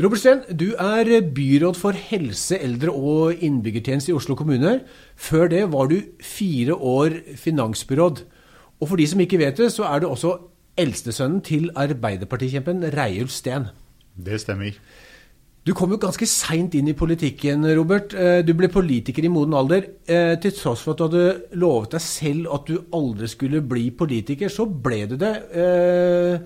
Robert Steen, du er byråd for helse, eldre og innbyggertjeneste i Oslo kommune. Før det var du fire år finansbyråd. Og for de som ikke vet det, så er du også eldstesønnen til Arbeiderpartikjempen Reiulf Steen. Det stemmer. Du kom jo ganske seint inn i politikken, Robert. Eh, du ble politiker i moden alder. Eh, til tross for at du hadde lovet deg selv at du aldri skulle bli politiker, så ble du det. Eh,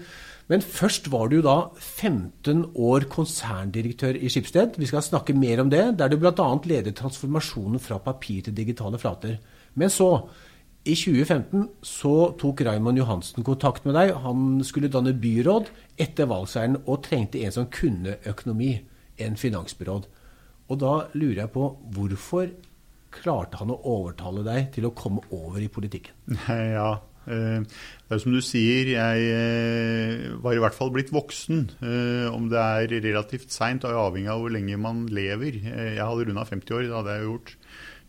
men først var du da 15 år konserndirektør i Skipsted. Vi skal snakke mer om det, der du bl.a. ledet transformasjonen fra papir til digitale flater. Men så, i 2015, så tok Raymond Johansen kontakt med deg. Han skulle danne byråd etter valgseieren og trengte en som kunne økonomi. En finansbyråd. Og da lurer jeg på hvorfor klarte han å overtale deg til å komme over i politikken? Ja, Eh, det er som du sier, jeg eh, var i hvert fall blitt voksen. Eh, om det er relativt seint, er avhengig av hvor lenge man lever. Jeg hadde runda 50 år, det hadde jeg gjort.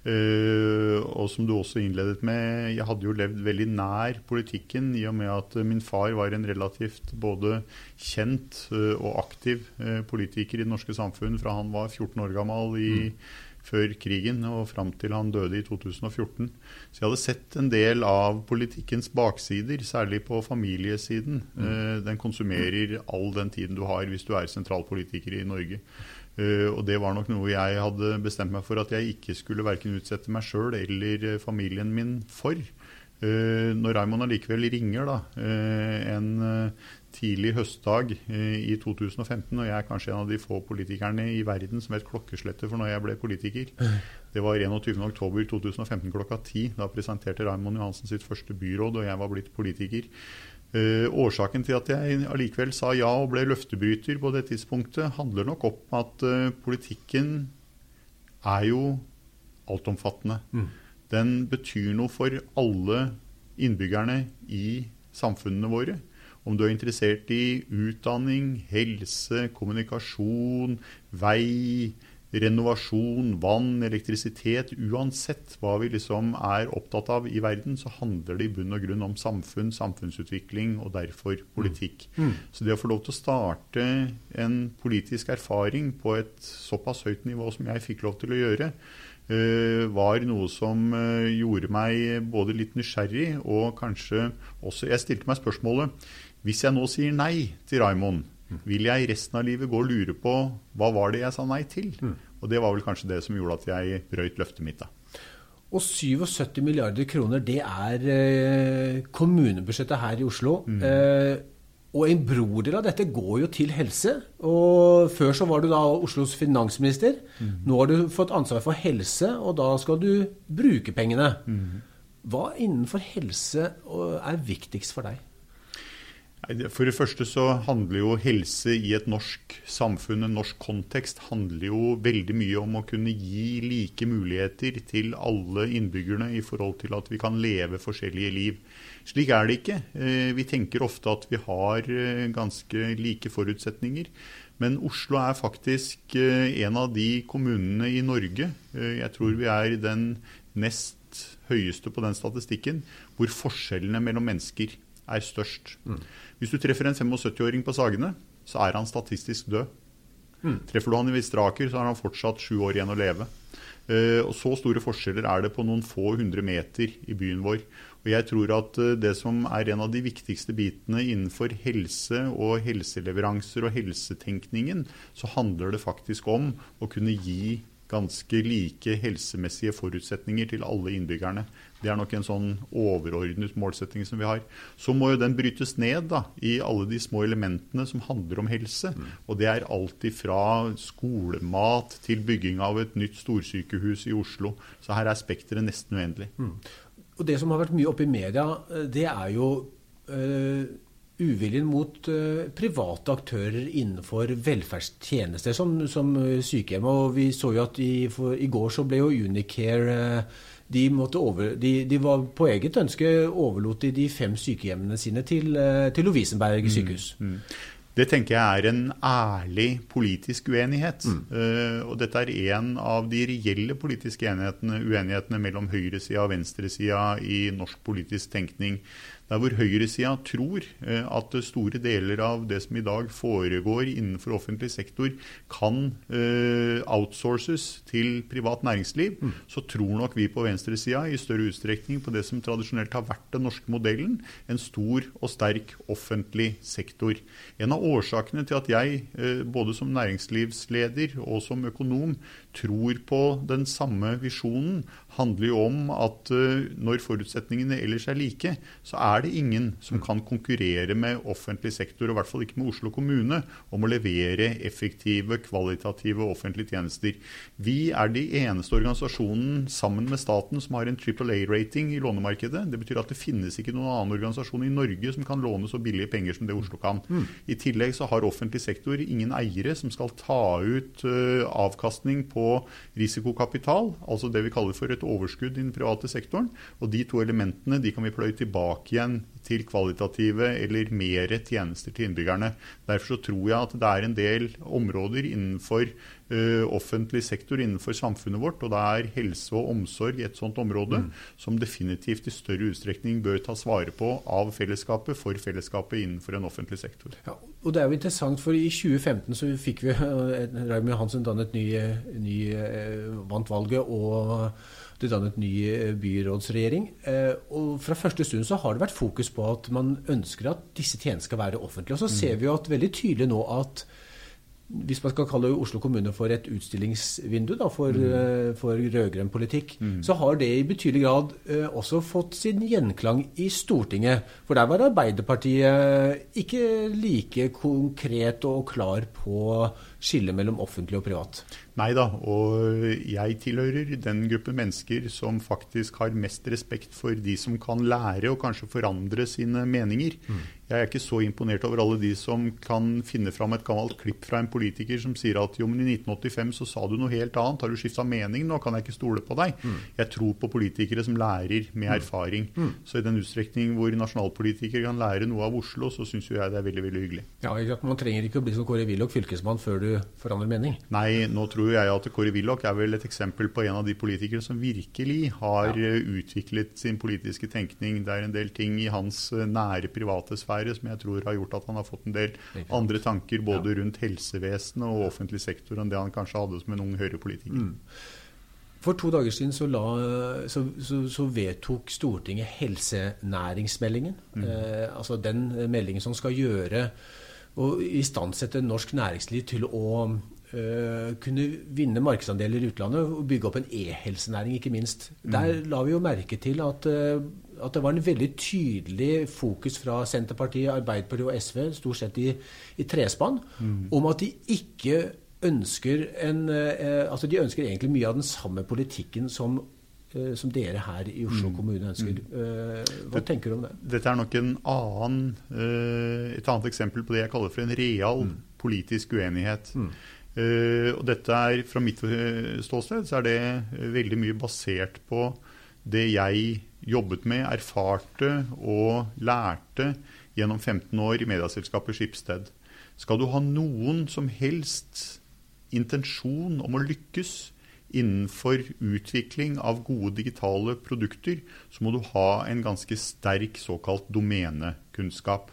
Og som du også innledet med, jeg hadde jo levd veldig nær politikken i og med at min far var en relativt både kjent og aktiv politiker i det norske samfunn fra han var 14 år gammel i mm før krigen og fram til han døde i 2014. Så jeg hadde sett en del av politikkens baksider, særlig på familiesiden. Mm. Uh, den konsumerer all den tiden du har hvis du er sentralpolitiker i Norge. Uh, og det var nok noe jeg hadde bestemt meg for at jeg ikke skulle verken utsette meg sjøl eller eh, familien min for. Når Raymond allikevel ringer da, en tidlig høstdag eh, i 2015, og jeg er kanskje en av de få politikerne i verden som vet klokkeslettet for når jeg ble politiker. Det var 21.10.2015 klokka ti. Da presenterte Raymond Johansen sitt første byråd, og jeg var blitt politiker. Eh, årsaken til at jeg allikevel sa ja og ble løftebryter på det tidspunktet, handler nok om at eh, politikken er jo altomfattende. Mm. Den betyr noe for alle innbyggerne i samfunnene våre. Om du er interessert i utdanning, helse, kommunikasjon, vei, renovasjon, vann, elektrisitet Uansett hva vi liksom er opptatt av i verden, så handler det i bunn og grunn om samfunn, samfunnsutvikling og derfor politikk. Mm. Mm. Så det å få lov til å starte en politisk erfaring på et såpass høyt nivå som jeg fikk lov til å gjøre, Uh, var noe som uh, gjorde meg både litt nysgjerrig og kanskje også Jeg stilte meg spørsmålet hvis jeg nå sier nei til Raymond, vil jeg resten av livet gå og lure på hva var det jeg sa nei til? Mm. Og det var vel kanskje det som gjorde at jeg brøyt løftet mitt. da. Og 77 milliarder kroner, det er eh, kommunebudsjettet her i Oslo. Mm. Eh, og en brodel av dette går jo til helse. Og før så var du da Oslos finansminister. Mm. Nå har du fått ansvar for helse, og da skal du bruke pengene. Mm. Hva innenfor helse er viktigst for deg? For det første så handler jo helse i et norsk samfunn, en norsk kontekst, handler jo veldig mye om å kunne gi like muligheter til alle innbyggerne i forhold til at vi kan leve forskjellige liv. Slik er det ikke. Eh, vi tenker ofte at vi har eh, ganske like forutsetninger. Men Oslo er faktisk eh, en av de kommunene i Norge, jeg tror vi er den nest høyeste på den statistikken, hvor forskjellene mellom mennesker er størst. Mm. Hvis du treffer en 75-åring på Sagene, så er han statistisk død. Mm. Treffer du han i Vistraker, så har han fortsatt sju år igjen å leve. Uh, og Så store forskjeller er det på noen få hundre meter i byen vår. Og jeg tror at uh, Det som er en av de viktigste bitene innenfor helse og helseleveranser og helsetenkningen, så handler det faktisk om å kunne gi ganske like helsemessige forutsetninger til alle innbyggerne. Det er nok en sånn overordnet målsetting som vi har. Så må jo den brytes ned da, i alle de små elementene som handler om helse. Mm. Og det er alt fra skolemat til bygging av et nytt storsykehus i Oslo. Så her er spekteret nesten uendelig. Mm. Og Det som har vært mye oppe i media, eh, det er jo øh uviljen mot uh, private aktører innenfor velferdstjenester, som, som sykehjem. Og vi så jo at i, for, i går så ble jo Unicare uh, de, over, de, de, var på eget ønske overlot de de fem sykehjemmene sine til, eh, til Lovisenberg mm, sykehus. Mm, mm. Det tenker jeg er en ærlig politisk uenighet. Mm. Uh, og dette er en av de reelle politiske uenighetene mellom høyresida og venstresida i norsk politisk tenkning. Der hvor høyresida tror eh, at store deler av det som i dag foregår innenfor offentlig sektor, kan eh, outsources til privat næringsliv, mm. så tror nok vi på venstresida i større utstrekning på det som tradisjonelt har vært den norske modellen, en stor og sterk offentlig sektor. En av årsakene til at jeg, eh, både som næringslivsleder og som økonom, tror på den samme visjonen, handler jo om at uh, når forutsetningene ellers er like, så er det ingen som kan konkurrere med offentlig sektor, og i hvert fall ikke med Oslo kommune, om å levere effektive, kvalitative offentlige tjenester. Vi er de eneste organisasjonen sammen med staten som har en Triple A-rating i lånemarkedet. Det betyr at det finnes ikke noen annen organisasjon i Norge som kan låne så billige penger som det Oslo kan. Mm. I tillegg så har offentlig sektor ingen eiere som skal ta ut uh, avkastning på risikokapital, altså det vi kaller for et overskudd i den private sektoren. Og de to elementene de kan vi pløye tilbake igjen til kvalitative eller mer tjenester til innbyggerne. Derfor så tror jeg at det er en del områder innenfor uh, offentlig sektor, innenfor samfunnet vårt, og det er helse og omsorg et sånt område, mm. som definitivt i større utstrekning bør tas vare på av fellesskapet for fellesskapet innenfor en offentlig sektor. Ja, og Det er jo interessant, for i 2015 så fikk vi uh, Raymond Hansen dannet ny, ny vant valget. og det dannet ny eh, byrådsregjering. Eh, og Fra første stund så har det vært fokus på at man ønsker at disse tjenestene skal være offentlige. Og så ser vi jo at veldig tydelig nå at hvis man skal kalle Oslo kommune for et utstillingsvindu da, for, mm. Eh, for rød-grønn politikk, mm. så har det i betydelig grad eh, også fått sin gjenklang i Stortinget. For der var Arbeiderpartiet ikke like konkret og klar på skillet mellom offentlig og privat. Nei da, og jeg tilhører den gruppe mennesker som faktisk har mest respekt for de som kan lære og kanskje forandre sine meninger. Mm. Jeg er ikke så imponert over alle de som kan finne fram et gammelt klipp fra en politiker som sier at jo, men i 1985 så sa du noe helt annet, har du skifta mening nå, kan jeg ikke stole på deg. Mm. Jeg tror på politikere som lærer med mm. erfaring. Mm. Så i den utstrekning hvor nasjonalpolitikere kan lære noe av Oslo, så syns jeg det er veldig veldig hyggelig. Ja, Man trenger ikke å bli som Kåre Willoch fylkesmann før du forandrer mening? Nei, nå tror jeg at Kåre Willoch er vel et eksempel på en av de politikere som virkelig har ja. utviklet sin politiske tenkning. Det er en del ting i hans nære private sfære som jeg tror har gjort at han har fått en del andre tanker både ja. rundt helsevesenet og offentlig sektor enn det han kanskje hadde som en ung høyrepolitiker. Mm. For to dager siden så, la, så, så, så vedtok Stortinget helsenæringsmeldingen. Mm. Eh, altså den meldingen som skal gjøre og istandsette norsk næringsliv til å uh, kunne vinne markedsandeler i utlandet og bygge opp en e-helsenæring, ikke minst. Mm. Der la vi jo merke til at uh, at det var en veldig tydelig fokus fra Senterpartiet, Arbeiderpartiet og SV, stort sett i, i trespann, mm. om at de ikke ønsker en uh, Altså de ønsker egentlig mye av den samme politikken som, som dere her i Oslo mm. kommune ønsker. Mm. Hva det, tenker du om det? Dette er nok en annen, et annet eksempel på det jeg kaller for en real mm. politisk uenighet. Uh, og dette er, Fra mitt ståsted så er det veldig mye basert på det jeg jobbet med, erfarte og lærte gjennom 15 år i medieselskapet Skipsted. Skal du ha noen som helst intensjon om å lykkes innenfor utvikling av gode digitale produkter, så må du ha en ganske sterk såkalt domenekunnskap.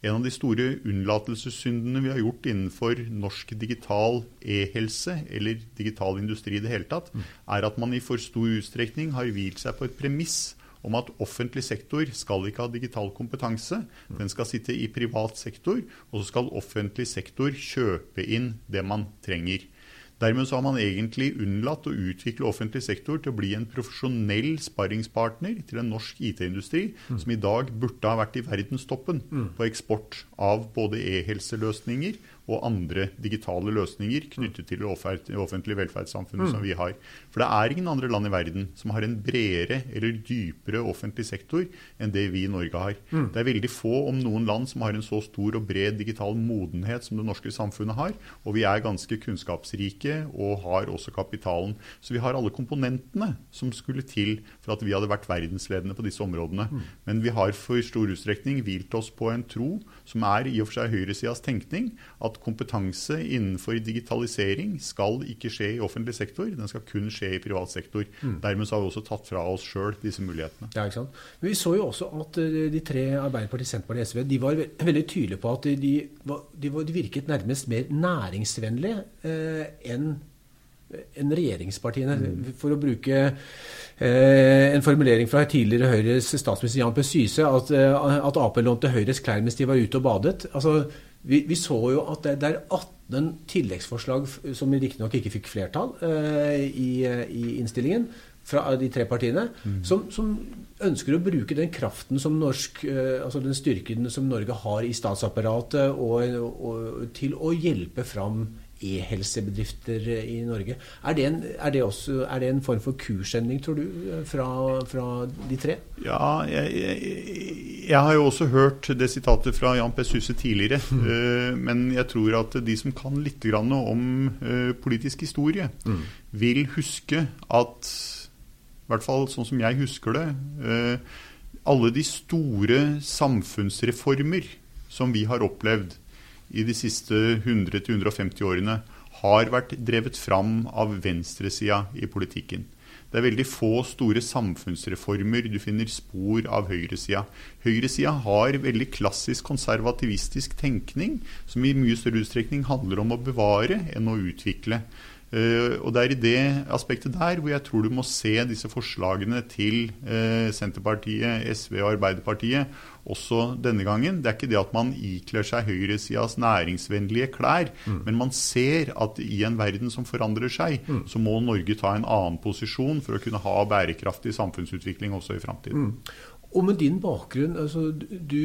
En av de store unnlatelsessyndene vi har gjort innenfor norsk digital e-helse, eller digital industri i det hele tatt, mm. er at man i for stor utstrekning har hvilt seg på et premiss om at offentlig sektor skal ikke ha digital kompetanse. Den skal sitte i privat sektor, og så skal offentlig sektor kjøpe inn det man trenger. Dermed så har man egentlig unnlatt å utvikle offentlig sektor til å bli en profesjonell sparringspartner til en norsk IT-industri mm. som i dag burde ha vært i verdenstoppen mm. på eksport av både e-helseløsninger og andre digitale løsninger knyttet til det offentlige velferdssamfunnet mm. som vi har. For det er ingen andre land i verden som har en bredere eller dypere offentlig sektor enn det vi i Norge har. Mm. Det er veldig få, om noen land, som har en så stor og bred digital modenhet som det norske samfunnet har. Og vi er ganske kunnskapsrike og har også kapitalen. Så vi har alle komponentene som skulle til for at vi hadde vært verdensledende på disse områdene. Mm. Men vi har for stor utstrekning hvilt oss på en tro som er i og for seg høyresidas tenkning, at kompetanse innenfor digitalisering skal ikke skje i offentlig sektor, den skal kun skje i privat sektor. Mm. Dermed har vi også tatt fra oss sjøl disse mulighetene. Ja, ikke sant? Men vi så jo også at eh, de tre Arbeiderpartiet, Senterpartiet og SV de var veldig tydelige på at de, de, de, de virket nærmest mer næringsvennlige eh, enn enn regjeringspartiene. For å bruke eh, en formulering fra tidligere Høyres statsminister Jan P. Syse, at, eh, at Ap lånte Høyres klær mens de var ute og badet. Altså, vi, vi, så jo at det, det, er 18 tilleggsforslag som riktignok ikke fikk flertall eh, i, i, innstillingen fra de tre partiene, mm. som, som, ønsker å bruke den kraften som norsk, eh, altså den styrken som Norge har i statsapparatet, og, og, til å hjelpe fram e-helsebedrifter i Norge. Er det, en, er, det også, er det, en, form for kursendring, tror du, fra, fra de tre? Ja, jeg, jeg, jeg, har jo også hørt det sitatet fra Jan P. Suse tidligere. Mm. Uh, men jeg tror at de som kan litt om politisk historie, mm. vil huske at i hvert fall sånn som jeg husker det alle de store samfunnsreformer som vi har opplevd, i de siste 100-150 årene har vært drevet fram av venstresida i politikken. Det er veldig få store samfunnsreformer du finner spor av høyresida. Høyresida har veldig klassisk konservativistisk tenkning, som i mye større utstrekning handler om å bevare enn å utvikle. Uh, og Det er i det aspektet der hvor jeg tror du må se disse forslagene til uh, Senterpartiet, SV og Arbeiderpartiet også denne gangen. Det er ikke det at man ikler seg høyresidas næringsvennlige klær, mm. men man ser at i en verden som forandrer seg, mm. så må Norge ta en annen posisjon for å kunne ha bærekraftig samfunnsutvikling også i framtiden. Mm. Og med din bakgrunn, altså du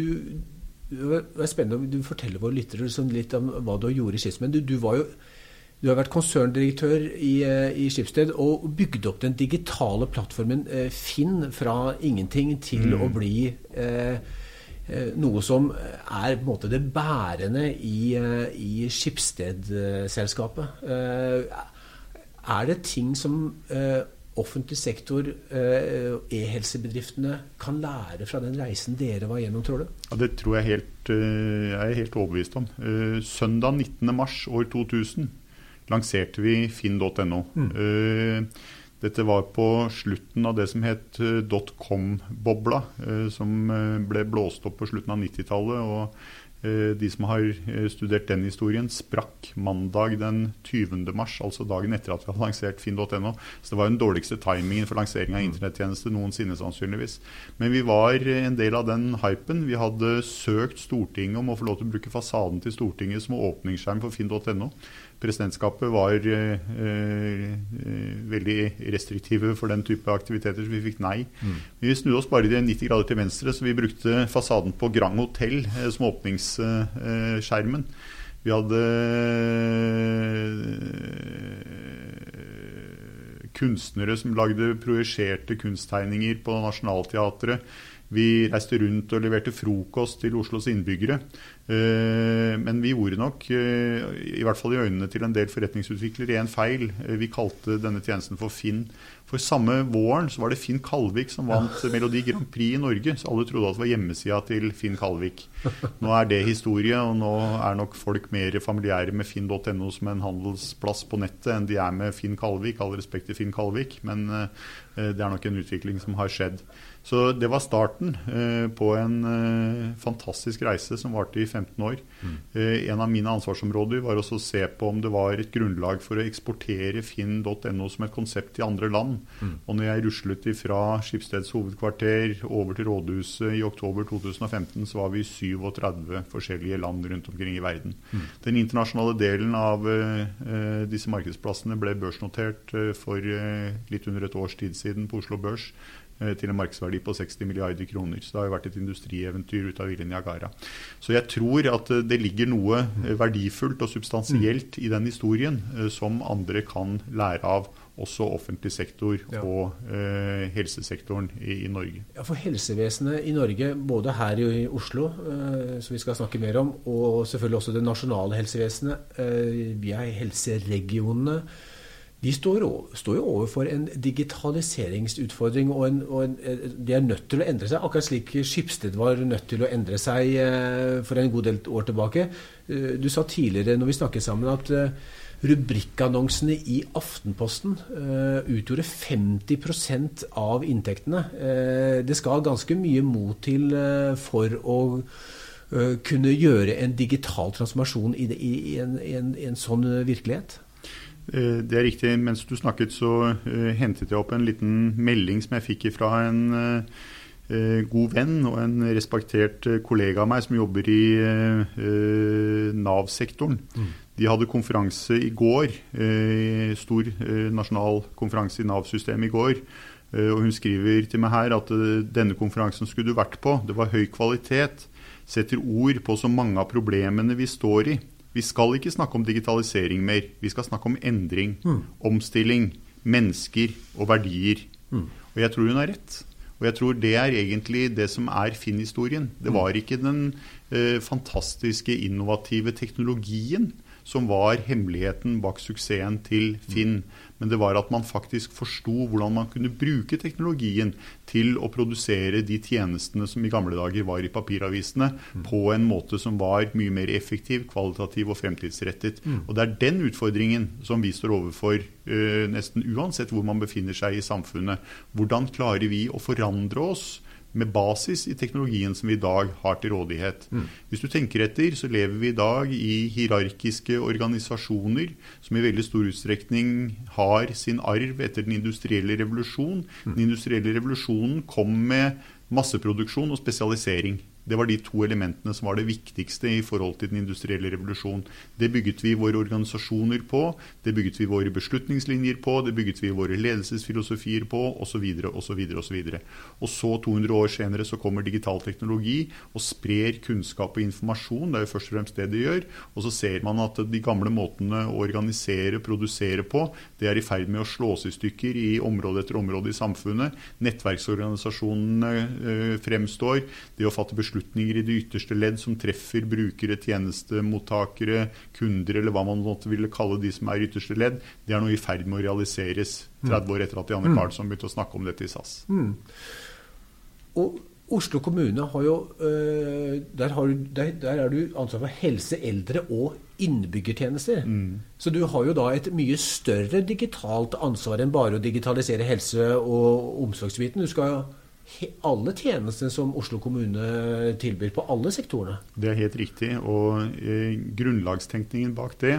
det er spennende om du forteller våre lyttere litt om hva du gjorde i Men Du, du var jo du har vært konserndirektør i, eh, i Skipsted og bygd opp den digitale plattformen eh, Finn fra ingenting til mm. å bli eh, eh, noe som er på en måte det bærende i, i Skipsted-selskapet. Er det ting som offentlig sektor, e-helsebedriftene, kan lære fra den reisen dere var gjennom, tror du? Ja, Det tror jeg helt, jeg er helt overbevist om. Søndag 19.3 år 2000 lanserte vi finn.no. Mm. Uh, dette var på slutten av det som het uh, dotcom-bobla, uh, som ble blåst opp på slutten av 90-tallet. og de som har studert den historien, sprakk mandag den 20. mars, altså dagen etter at vi hadde lansert finn.no. Så det var den dårligste timingen for lansering av mm. internettjeneste noensinne, sannsynligvis. Men vi var en del av den hypen. Vi hadde søkt Stortinget om å få lov til å bruke fasaden til Stortinget som åpningsskjerm for finn.no. Presidentskapet var eh, eh, veldig restriktive for den type aktiviteter, så vi fikk nei. Mm. Vi snudde oss bare 90 grader til venstre, så vi brukte fasaden på Grand Hotell eh, som åpningsskjermen. Vi hadde kunstnere som lagde projiserte kunsttegninger på Nationaltheatret. Vi reiste rundt og leverte frokost til Oslos innbyggere. Eh, men vi gjorde nok, eh, i hvert fall i øynene til en del forretningsutviklere, en feil. Eh, vi kalte denne tjenesten for Finn. For samme våren så var det Finn Kalvik som vant. Melodi Grand Prix i Norge. Så alle trodde at det var hjemmesida til Finn Kalvik. Nå er det historie, og nå er nok folk mer familiære med finn.no som en handelsplass på nettet enn de er med Finn Kalvik. All respekt til Finn Kalvik, men det er nok en utvikling som har skjedd. Så det var starten eh, på en eh, fantastisk reise som varte i 15 år. Mm. Eh, en av mine ansvarsområder var også å se på om det var et grunnlag for å eksportere finn.no som et konsept til andre land. Mm. Og når jeg ruslet fra Skipsteds hovedkvarter over til rådhuset i oktober 2015, så var vi i 37 forskjellige land rundt omkring i verden. Mm. Den internasjonale delen av eh, disse markedsplassene ble børsnotert eh, for eh, litt under et års tid siden på Oslo Børs. Eh, til en markedsverdi på 60 milliarder kroner. Så det har jo vært et industrieventyr ut av Ville Niagara. Så jeg tror at eh, det ligger noe eh, verdifullt og substansielt i den historien som andre kan lære av også offentlig sektor ja. og eh, helsesektoren i, i, Norge. Ja, For helsevesenet i Norge, både her i Oslo, eh, som vi skal snakke mer om, og selvfølgelig også det nasjonale helsevesenet, eh, vi er helseregionene de står, står, jo overfor en digitaliseringsutfordring, og, en, og en, eh, de er nødt til å endre seg. Akkurat slik Skipsted var nødt til å endre seg eh, for en god del år tilbake. Eh, du sa tidligere når vi snakket sammen at rubrikkannonsene i Aftenposten utgjorde 50% av inntektene. det skal ganske mye mot til for å kunne gjøre en digital transformasjon i, det, i en, en sånn virkelighet? Eh, det er riktig. Mens du snakket, så uh, hentet jeg opp en liten melding som jeg fikk fra en uh, god venn og en respektert kollega av meg som jobber i Nav-sektoren. Mm. De hadde konferanse i går, stor nasjonal konferanse i Nav-systemet i går. og Hun skriver til meg her at denne konferansen skulle du vært på. Det var høy kvalitet. Setter ord på så mange av problemene vi står i. Vi skal ikke snakke om digitalisering mer. Vi skal snakke om endring, mm. omstilling, mennesker og verdier. Mm. Og jeg tror hun har rett. Og jeg tror det er egentlig det som er Finn-historien. Det hmm. var ikke den eh, fantastiske, innovative teknologien som var hemmeligheten bak suksessen til Finn. Men det var at man faktisk forsto hvordan man kunne bruke teknologien til å produsere de tjenestene som i gamle dager var i papiravisene, mm. på en måte som var mye mer effektiv, kvalitativ og fremtidsrettet. Mm. Og det er den utfordringen som vi står overfor uh, nesten uansett hvor man befinner seg i samfunnet. Hvordan klarer vi å forandre oss? Med basis i teknologien som vi i dag har til rådighet. Mm. Hvis du tenker etter, så lever vi i dag i hierarkiske organisasjoner som i veldig stor utstrekning har sin arv etter den industrielle revolusjon. Mm. Den industrielle revolusjonen kom med masseproduksjon og spesialisering. Det var de to elementene som var det viktigste i forhold til den industrielle revolusjonen. Det bygget vi våre organisasjoner på, det bygget vi våre beslutningslinjer på, det bygget vi våre ledelsesfilosofier på, osv. osv. osv. Og så, 200 år senere, så kommer digital teknologi og sprer kunnskap og informasjon. Det er jo først og fremst det det gjør. Og så ser man at de gamle måtene å organisere, produsere på, det er i ferd med å slås i stykker i område etter område i samfunnet. Nettverksorganisasjonene øh, fremstår. Det å fatte beslutninger beslutninger i det ytterste ledd som treffer brukere, tjenestemottakere, kunder, eller hva man måtte ville kalle de som er i ytterste ledd, det er nå i ferd med å realiseres 30 år etter at Janne mm. Karlsson begynte å snakke om dette i SAS. Mm. Og Oslo kommune har jo øh, der, har, der, der, er du ansvar for helse, eldre og innbyggertjenester. Mm. Så du har jo da et mye større digitalt ansvar enn bare å digitalisere helse- og omsorgsbiten. Du skal alle tjenestene som Oslo kommune tilbyr på alle sektorene? Det er helt riktig. Og eh, grunnlagstenkningen bak det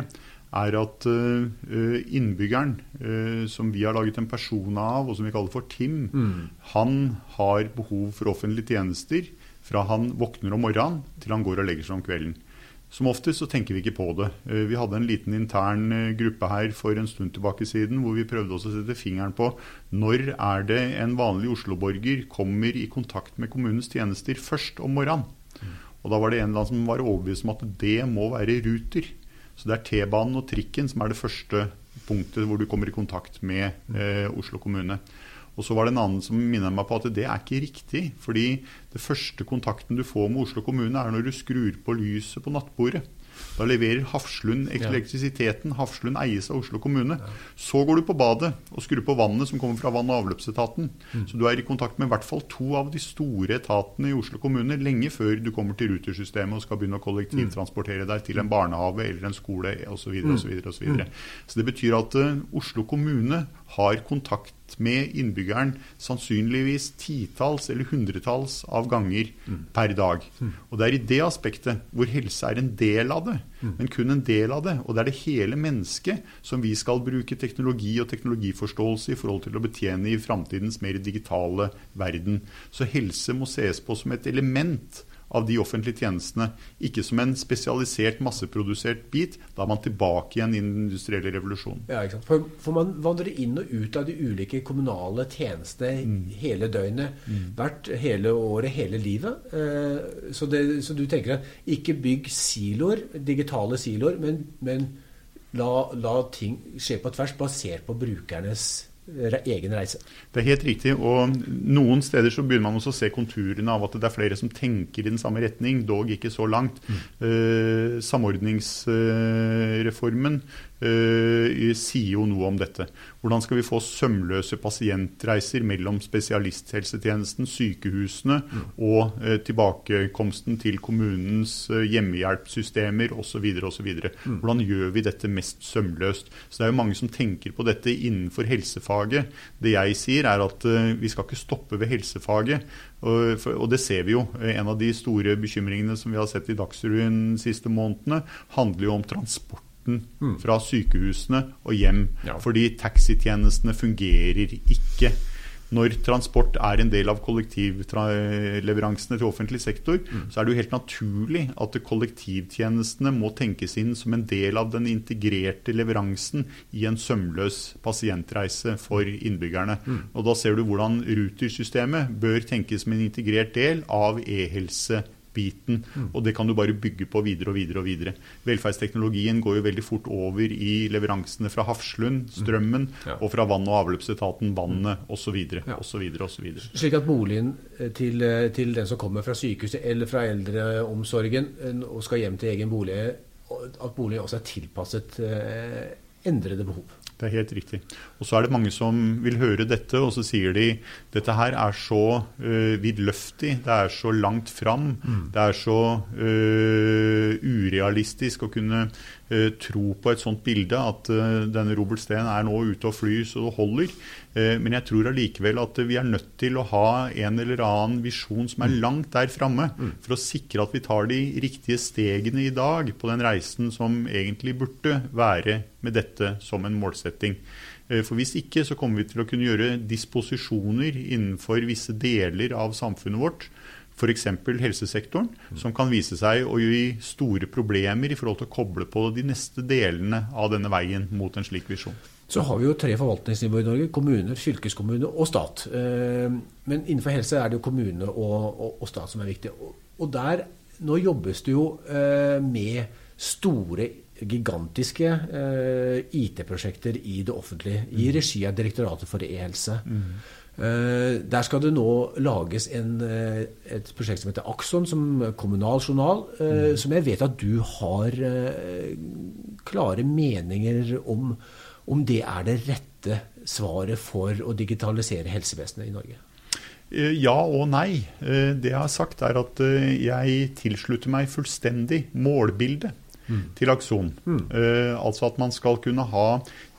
er at eh, innbyggeren, eh, som vi har laget en person av, og som vi kaller for Tim, mm. han har behov for offentlige tjenester fra han våkner om morgenen til han går og legger seg om kvelden. Som oftest så tenker vi ikke på det. Eh, vi hadde en liten intern eh, gruppe her for en stund tilbake siden hvor vi prøvde også å sette fingeren på når er det en vanlig Oslo-borger kommer i kontakt med kommunens tjenester først om morgenen. Og Da var det en eller annen som var overbevist om at det må være Ruter. Så det er T-banen og trikken som er det første punktet hvor du kommer i kontakt med eh, Oslo kommune. Og så var det en annen som minner meg på at det er ikke riktig. Fordi det første kontakten du får med Oslo kommune, er når du skrur på lyset på nattbordet. Da leverer Hafslund elektrisiteten. Hafslund eies av Oslo kommune. Så går du på badet og skrur på vannet som kommer fra vann- og avløpsetaten. Mm. Så du er i kontakt med i hvert fall to av de store etatene i Oslo kommune lenge før du kommer til rutersystemet og skal begynne å kollektivtransportere deg til en barnehage eller en skole osv. Så, videre, og så, videre, og så, så det betyr at uh, Oslo kommune har kontakt med innbyggeren sannsynligvis titalls eller hundretalls av ganger mm. per dag. Mm. Og Det er i det aspektet hvor helse er en del av det, mm. men kun en del av det. Og det er det hele mennesket som vi skal bruke teknologi og teknologiforståelse i forhold til å betjene i framtidens mer digitale verden. Så helse må ses på som et element av de offentlige tjenestene. Ikke som en spesialisert, masseprodusert bit. Da er man tilbake igjen i den industrielle revolusjonen. Ja, ikke? For, for, man vandrer inn og ut av de ulike kommunale tjenestene mm. hele døgnet. Mm. Hvert, hele året, hele livet. Eh, så, det, så, du tenker at ikke bygg siloer, digitale siloer, men, men la, la, ting skje på tvers, basert på brukernes egen reise. Det er helt riktig. og Noen steder så begynner man også å se konturene av at det er flere som tenker i den samme retning, dog ikke så langt. Mm. Eh, samordningsreformen eh, sier jo noe om dette. Hvordan skal vi få sømløse pasientreiser mellom spesialisthelsetjenesten, sykehusene mm. og eh, tilbakekomsten til kommunens eh, hjemmehjelpssystemer osv. osv. Mm. Hvordan gjør vi dette mest sømløst? Så Det er jo mange som tenker på dette innenfor helsefaget. Det jeg sier er at eh, vi skal ikke stoppe ved helsefaget. Og, det ser vi jo. En av de store bekymringene som vi har sett i Dagsrevyen de siste månedene, handler jo om transport transporten fra sykehusene og hjem. Ja. Fordi taxitjenestene fungerer ikke. Når transport er en del av kollektivleveransene til offentlig sektor, mm. så er det jo helt naturlig at kollektivtjenestene må tenkes inn som en del av den integrerte leveransen i en sømløs pasientreise for innbyggerne. Mm. Og Da ser du hvordan Ruter-systemet bør tenkes som en integrert del av e-helse biten. Mm. Og det kan du bare bygge på videre og videre. og videre. Velferdsteknologien går jo veldig fort over i leveransene fra Hafslund, mm. strømmen, mm. og fra vann- og avløpsetaten, vannet osv. Osv. osv. Slik at boligen eh, til, eh, til, den som kommer fra sykehuset eller fra eldreomsorgen eh, og skal hjem til egen bolig, at boligen også er tilpasset endrede behov. Det er helt riktig. Og så er det mange som vil høre dette, og så sier de dette her er så uh, vidløftig, det er så langt fram, mm. det er så uh, urealistisk å kunne tro på et sånt bilde at denne Robert Steen er nå ute og flyr så det holder. Men jeg tror allikevel at vi er nødt til å ha en eller annen visjon som er mm. langt der framme, mm. for å sikre at vi tar de riktige stegene i dag på den reisen som egentlig burde være med dette som en målsetting. Eh, for Hvis ikke så kommer vi til å kunne gjøre disposisjoner innenfor visse deler av samfunnet vårt, f.eks. helsesektoren, som kan vise seg å gi store problemer i forhold til å koble på de neste delene av denne veien mot en slik visjon. Så har vi jo tre forvaltningsnivåer i Norge. Kommuner, fylkeskommune og stat. Eh, men innenfor helse er det jo kommune og, stat som er viktig. Og der, nå jobbes det jo eh, med store gigantiske eh, IT-prosjekter i det offentlige, mm. i regi av Direktoratet for e-helse. Eh, der skal det nå lages en, eh, et prosjekt som heter Akson, som kommunal journal, eh, mm. som jeg vet at du har klare meninger om. Om det er det rette svaret for å digitalisere helsevesenet i Norge? Ja og nei. Det jeg har sagt, er at jeg tilslutter meg fullstendig målbildet til Akson. Mm. Uh, altså at man skal kunne ha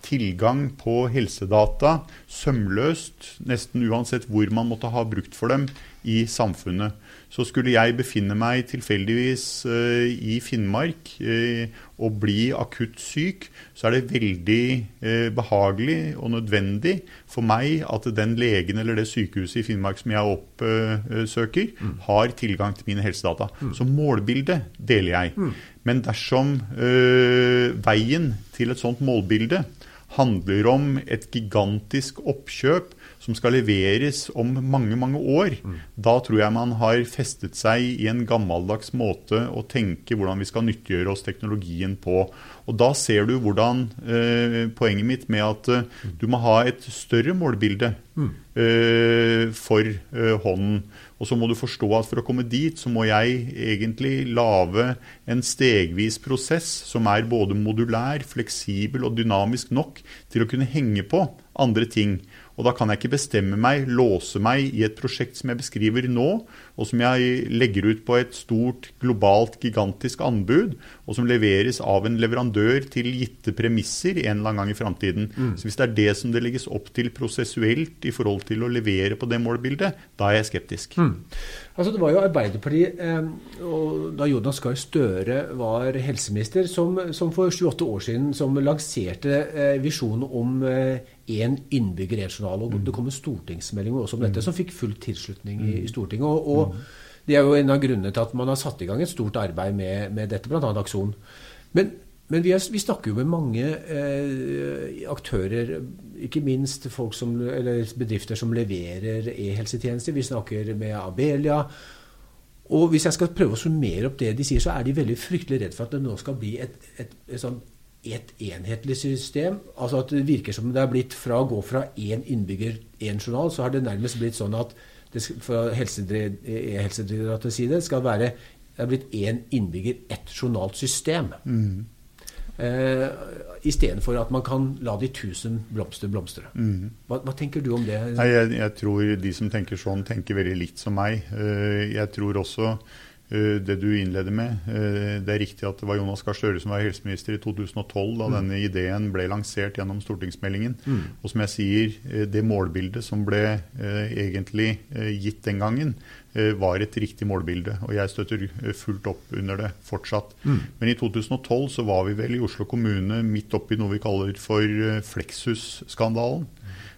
tilgang på helsedata sømløst, nesten uansett hvor man måtte ha brukt for dem i samfunnet. Så skulle jeg befinne meg tilfeldigvis uh, i Finnmark uh, og bli akutt syk, så er det veldig uh, behagelig og nødvendig for meg at den legen eller det sykehuset i Finnmark som jeg oppsøker, mm. har tilgang til mine helsedata. Mm. Så målbildet deler jeg. Mm. Men dersom veien til et sånt målbilde handler om et gigantisk oppkjøp som skal leveres om mange, mange år, mm. da tror jeg man har festet seg i en gammeldags måte å tenke hvordan vi skal nyttiggjøre oss teknologien på. Og da ser du hvordan eh, poenget mitt med at eh, du må ha et større målbilde mm. eh, for eh, hånden. Og så må du forstå at for å komme dit, så må jeg egentlig lage en stegvis prosess som er både modulær, fleksibel og dynamisk nok til å kunne henge på andre ting. Og da kan jeg ikke bestemme meg, låse meg i et prosjekt som jeg beskriver nå, og som jeg legger ut på et stort, globalt, gigantisk anbud, og som leveres av en leverandør til gitte premisser en eller annen gang i framtiden. Mm. Så hvis det er det som det legges opp til prosessuelt i forhold til å levere på det målbildet, da er jeg skeptisk. Mm. Altså Det var jo Arbeiderpartiet, eh, og da Jonas Gahr Støre var helseminister, som, som for 28 år siden som lanserte eh, visjonen om eh, én innbygger, én journal. Og det kom en stortingsmelding også om dette, som fikk full tilslutning i, Stortinget. Og, og, det er jo en av grunnene til at man har satt i gang et stort arbeid med, med dette, bl.a. Akson. Men, men vi, er, vi, snakker jo med mange eh, aktører, ikke minst som, bedrifter som leverer e-helsetjenester. Vi snakker med Abelia. Og hvis jeg skal prøve å summere opp det de sier, så er de veldig fryktelig redd for at det nå skal bli et, et, et sånn et enhetlig system. Altså at det virker som det er blitt fra å gå fra én innbygger, én journal, så har det nærmest blitt sånn at det skal, fra Helsedirektoratets side skal være det er blitt én innbygger, ett journalt system. Mm. Eh, Istedenfor at man kan la de tusen blomster blomstre. Mm. Hva, hva, tenker du om det? Nei, jeg, jeg, tror de som tenker sånn, tenker veldig likt som meg. Eh, jeg tror også Eh, det du innleder med. Eh, det er riktig at det var Jonas Gahr Støre som var helseminister i 2012 da mm. denne ideen ble lansert gjennom stortingsmeldingen. Mm. Og som jeg sier, eh, det målbildet som ble egentlig gitt den gangen, var et riktig målbilde. Og jeg støtter fullt opp under det fortsatt. Mm. Men i 2012 så var vi vel i Oslo kommune midt oppi noe vi kaller for Flexus-skandalen.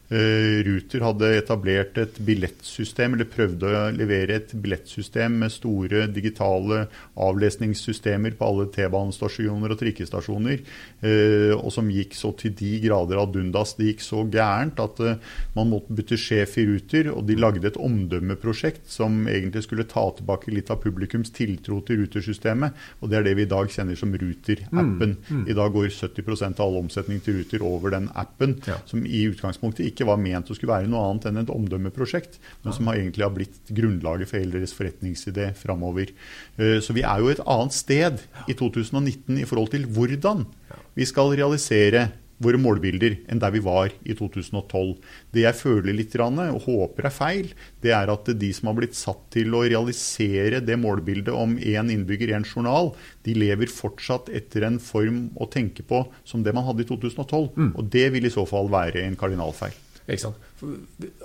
Eh, Ruter hadde etablert et billettsystem, eller prøvde å levere et billettsystem med store digitale avlesningssystemer på alle T-banestasjoner og trikkestasjoner, eh, og som gikk så til de grader ad undas. Det gikk så gærent at eh, man måtte bytte sjef i Ruter, og de lagde et omdømmeprosjekt som egentlig skulle ta tilbake litt av publikums tiltro til Ruter-systemet, og det er det vi i dag kjenner som Ruter-appen. Mm, mm. I dag går 70 av all omsetning til Ruter over den appen, ja. som i utgangspunktet ikke ikke var ment å skulle være noe annet enn et omdømmeprosjekt, men som egentlig har blitt grunnlaget for hele deres forretningsidé framover. Eh, så vi er jo et annet sted i 2019 i forhold til hvordan vi skal realisere våre målbilder enn der vi var i 2012. Det jeg føler litt og håper er feil, det er at de som har blitt satt til å realisere det målbildet om én innbygger, én journal, de lever fortsatt etter en form å tenke på som det man hadde i 2012. Mm. Og det vil i så fall være en kardinalfeil. Ikke sant?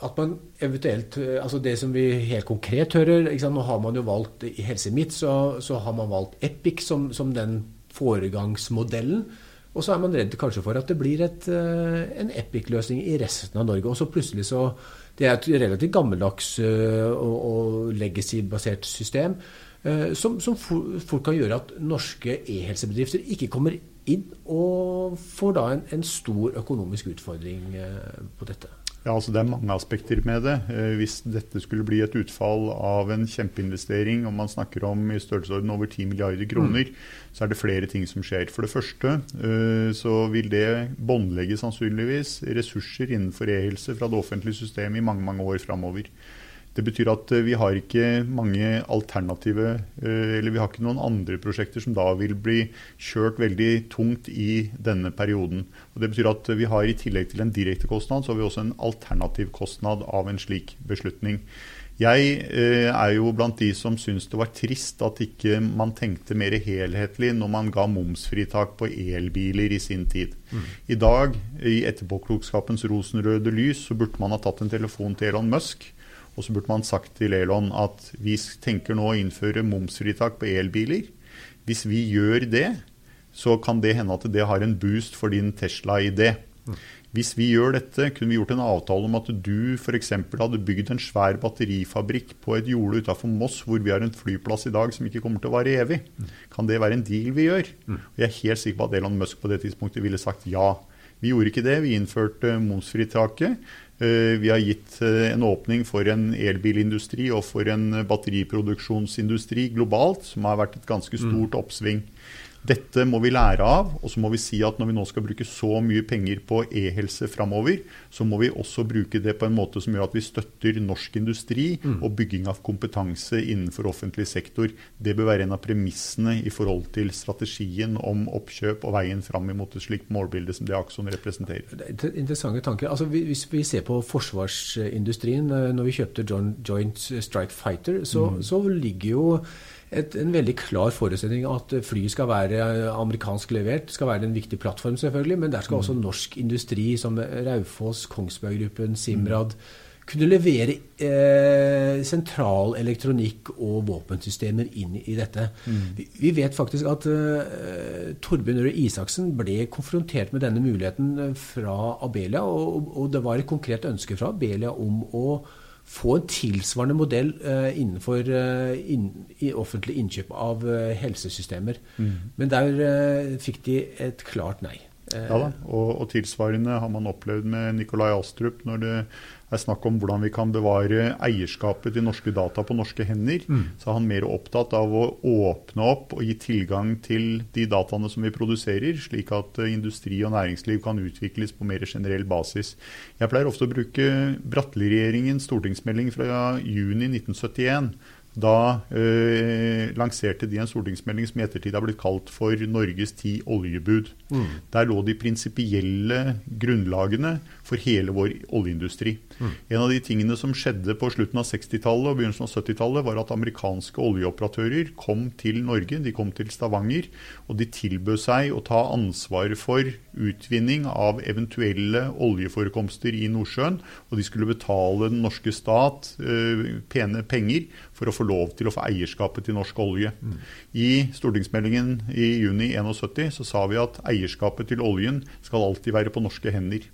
At man eventuelt, altså Det som vi helt konkret hører? Nå har man jo valgt I Helse Midt så, så har man valgt Epic som, som, den foregangsmodellen. Og så er man redd kanskje for at det blir et, eh, en Epic-løsning i resten av Norge. Og så plutselig så Det er et relativt gammeldags eh, og, og legacy-basert system eh, som, som fort kan gjøre at norske e-helsebedrifter ikke kommer inn og får da en, en stor økonomisk utfordring eh, på dette. Ja, altså Det er mange aspekter med det. Eh, hvis dette skulle bli et utfall av en kjempeinvestering, om man snakker om i størrelsesorden over 10 milliarder kroner, mm. så er det flere ting som skjer. For det første eh, så vil det båndlegge sannsynligvis ressurser innenfor e-helse fra det offentlige systemet i mange, mange år framover. Det betyr at eh, vi har ikke mange alternative eh, Eller vi har ikke noen andre prosjekter som da vil bli kjørt veldig tungt i denne perioden. Og Det betyr at vi har i tillegg til en direkte kostnad, så har vi også en alternativ kostnad av en slik beslutning. Jeg eh, er jo blant de som syns det var trist at ikke man tenkte mer helhetlig når man ga momsfritak på elbiler i sin tid. Mm. I dag, i etterpåklokskapens rosenrøde lys, så burde man ha tatt en telefon til Elon Musk og så burde man sagt til Elon at vi tenker nå å innføre momsfritak på elbiler. Hvis vi gjør det, så kan det hende at det har en boost for din Tesla-idé. Hvis vi gjør dette, kunne vi gjort en avtale om at du f.eks. hadde bygd en svær batterifabrikk på et jorde utafor Moss, hvor vi har en flyplass i dag som ikke kommer til å vare evig. Kan det være en deal vi gjør? Og jeg er helt sikker på at Elon Musk på det tidspunktet ville sagt ja. Vi gjorde ikke det. Vi innførte momsfritaket. Eh, vi har gitt eh, en åpning for en elbilindustri og for en batteriproduksjonsindustri globalt, som har vært et ganske stort mm. oppsving. Dette må vi lære av, og så må vi si at når vi nå skal bruke så mye penger på e-helse framover, så må vi også bruke det på en måte som gjør at vi støtter norsk industri mm. og bygging av kompetanse innenfor offentlig sektor. Det bør være en av premissene i forhold til strategien om oppkjøp og veien fram mot et slikt målbilde som det Akson representerer. Det er interessante tanker. Altså, hvis vi ser på forsvarsindustrien, eh, når vi kjøpte Joint Strike Fighter, så, mm. så ligger jo et, en veldig klar forutsetning at flyet skal være amerikansk levert. Skal være en viktig plattform, selvfølgelig, men der skal også mm. norsk industri som Raufoss, Kongsberg Gruppen, Simrad kunne levere eh, sentral elektronikk og våpensystemer inn i dette. Mm. Vi, vi, vet faktisk at eh, Torbjørn Røe Isaksen ble konfrontert med denne muligheten fra Abelia, og, og, det var et konkret ønske fra Abelia om å få en tilsvarende modell uh, innenfor uh, inn, i offentlig innkjøp av uh, helsesystemer. Mm. Men der fikk de et klart nei. Ja da, og, og, tilsvarende har man opplevd med Nikolai Astrup når det er snakk om hvordan vi kan bevare eierskapet til norske data på norske hender. Mm. Så er han mer opptatt av å åpne opp og gi tilgang til de dataene som vi produserer, slik at eh, industri og næringsliv kan utvikles på mer generell basis. Jeg pleier ofte å bruke Bratteli-regjeringens stortingsmelding fra juni 1971 da eh, lanserte de en stortingsmelding som i ettertid har blitt kalt for Norges ti oljebud. Mm. Der lå de prinsipielle grunnlagene for hele vår oljeindustri. Mm. En av de tingene som skjedde på slutten av 60-tallet og begynnelsen av 70-tallet, var at amerikanske oljeoperatører kom til Norge, de kom til Stavanger, og de tilbød seg å ta ansvar for utvinning av eventuelle oljeforekomster i Nordsjøen. Og de skulle betale den norske stat eh, pene penger for å få lov til å få eierskapet til norsk olje. Mm. I stortingsmeldingen i juni 71 så sa vi at eierskapet til oljen skal alltid være på norske hender.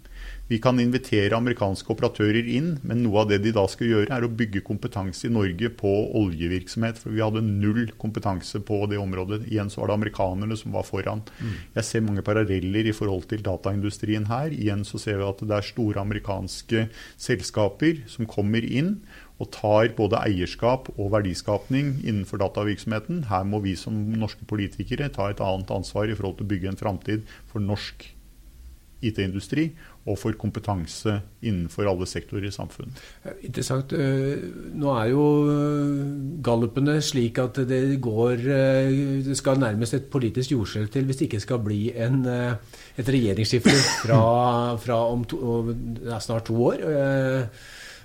Vi kan invitere amerikanske operatører inn, men noe av det de da skal gjøre, er å bygge kompetanse i Norge på oljevirksomhet. For vi hadde null kompetanse på det området. Igjen så var det amerikanerne som var foran. Mm. Jeg ser mange paralleller i forhold til dataindustrien her. Igjen så ser vi at det er store amerikanske selskaper som kommer inn og tar både eierskap og verdiskapning innenfor datavirksomheten. Her må vi som norske politikere ta et annet ansvar i forhold til å bygge en framtid for norsk IT-industri og for kompetanse innenfor alle sektorer i samfunnet. Interessant. Eh, nå er jo eh, gallupene slik at det går eh, Det skal nærmest et politisk jordskjelv til hvis det ikke skal bli en, et regjeringsskifte fra, fra om to, snart to år.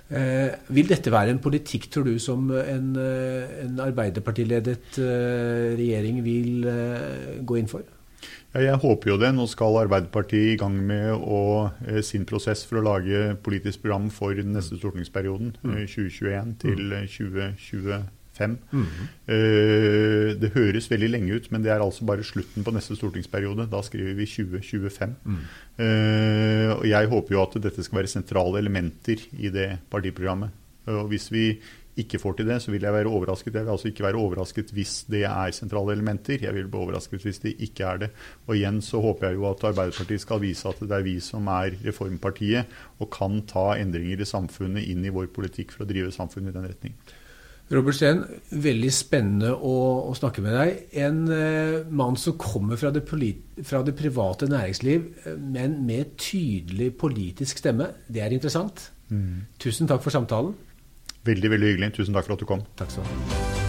Eh, vil dette være en politikk, tror du, som en, eh, en Arbeiderpartiledet eh, regjering vil gå inn for? Ja, jeg håper jo det. Nå skal Arbeiderpartiet i gang med å, sin prosess for å lage politisk program for den neste stortingsperioden, mm. 2021 til 2025. Mm uh, det høres veldig lenge ut, men det er altså bare slutten på neste stortingsperiode. Da skriver vi 2025. Mm. Uh, og jeg håper jo at dette skal være sentrale elementer i det partiprogrammet. Og hvis vi ikke får til det, så vil jeg være overrasket. Jeg vil altså ikke være overrasket hvis det er sentrale elementer. Jeg vil bli overrasket hvis det ikke er det. Og igjen så håper jeg jo at Arbeiderpartiet skal vise at det er vi som er reformpartiet, og kan ta endringer i samfunnet inn i vår politikk for å drive samfunnet i den retning. Robert Steen, veldig spennende å, å, snakke med deg. En eh, mann som kommer fra det, fra det, private næringsliv, eh, men med tydelig politisk stemme. Det er interessant. Mm. Tusen takk for samtalen. Veldig, veldig hyggelig. Tusen takk for at du kom. Takk skal du ha.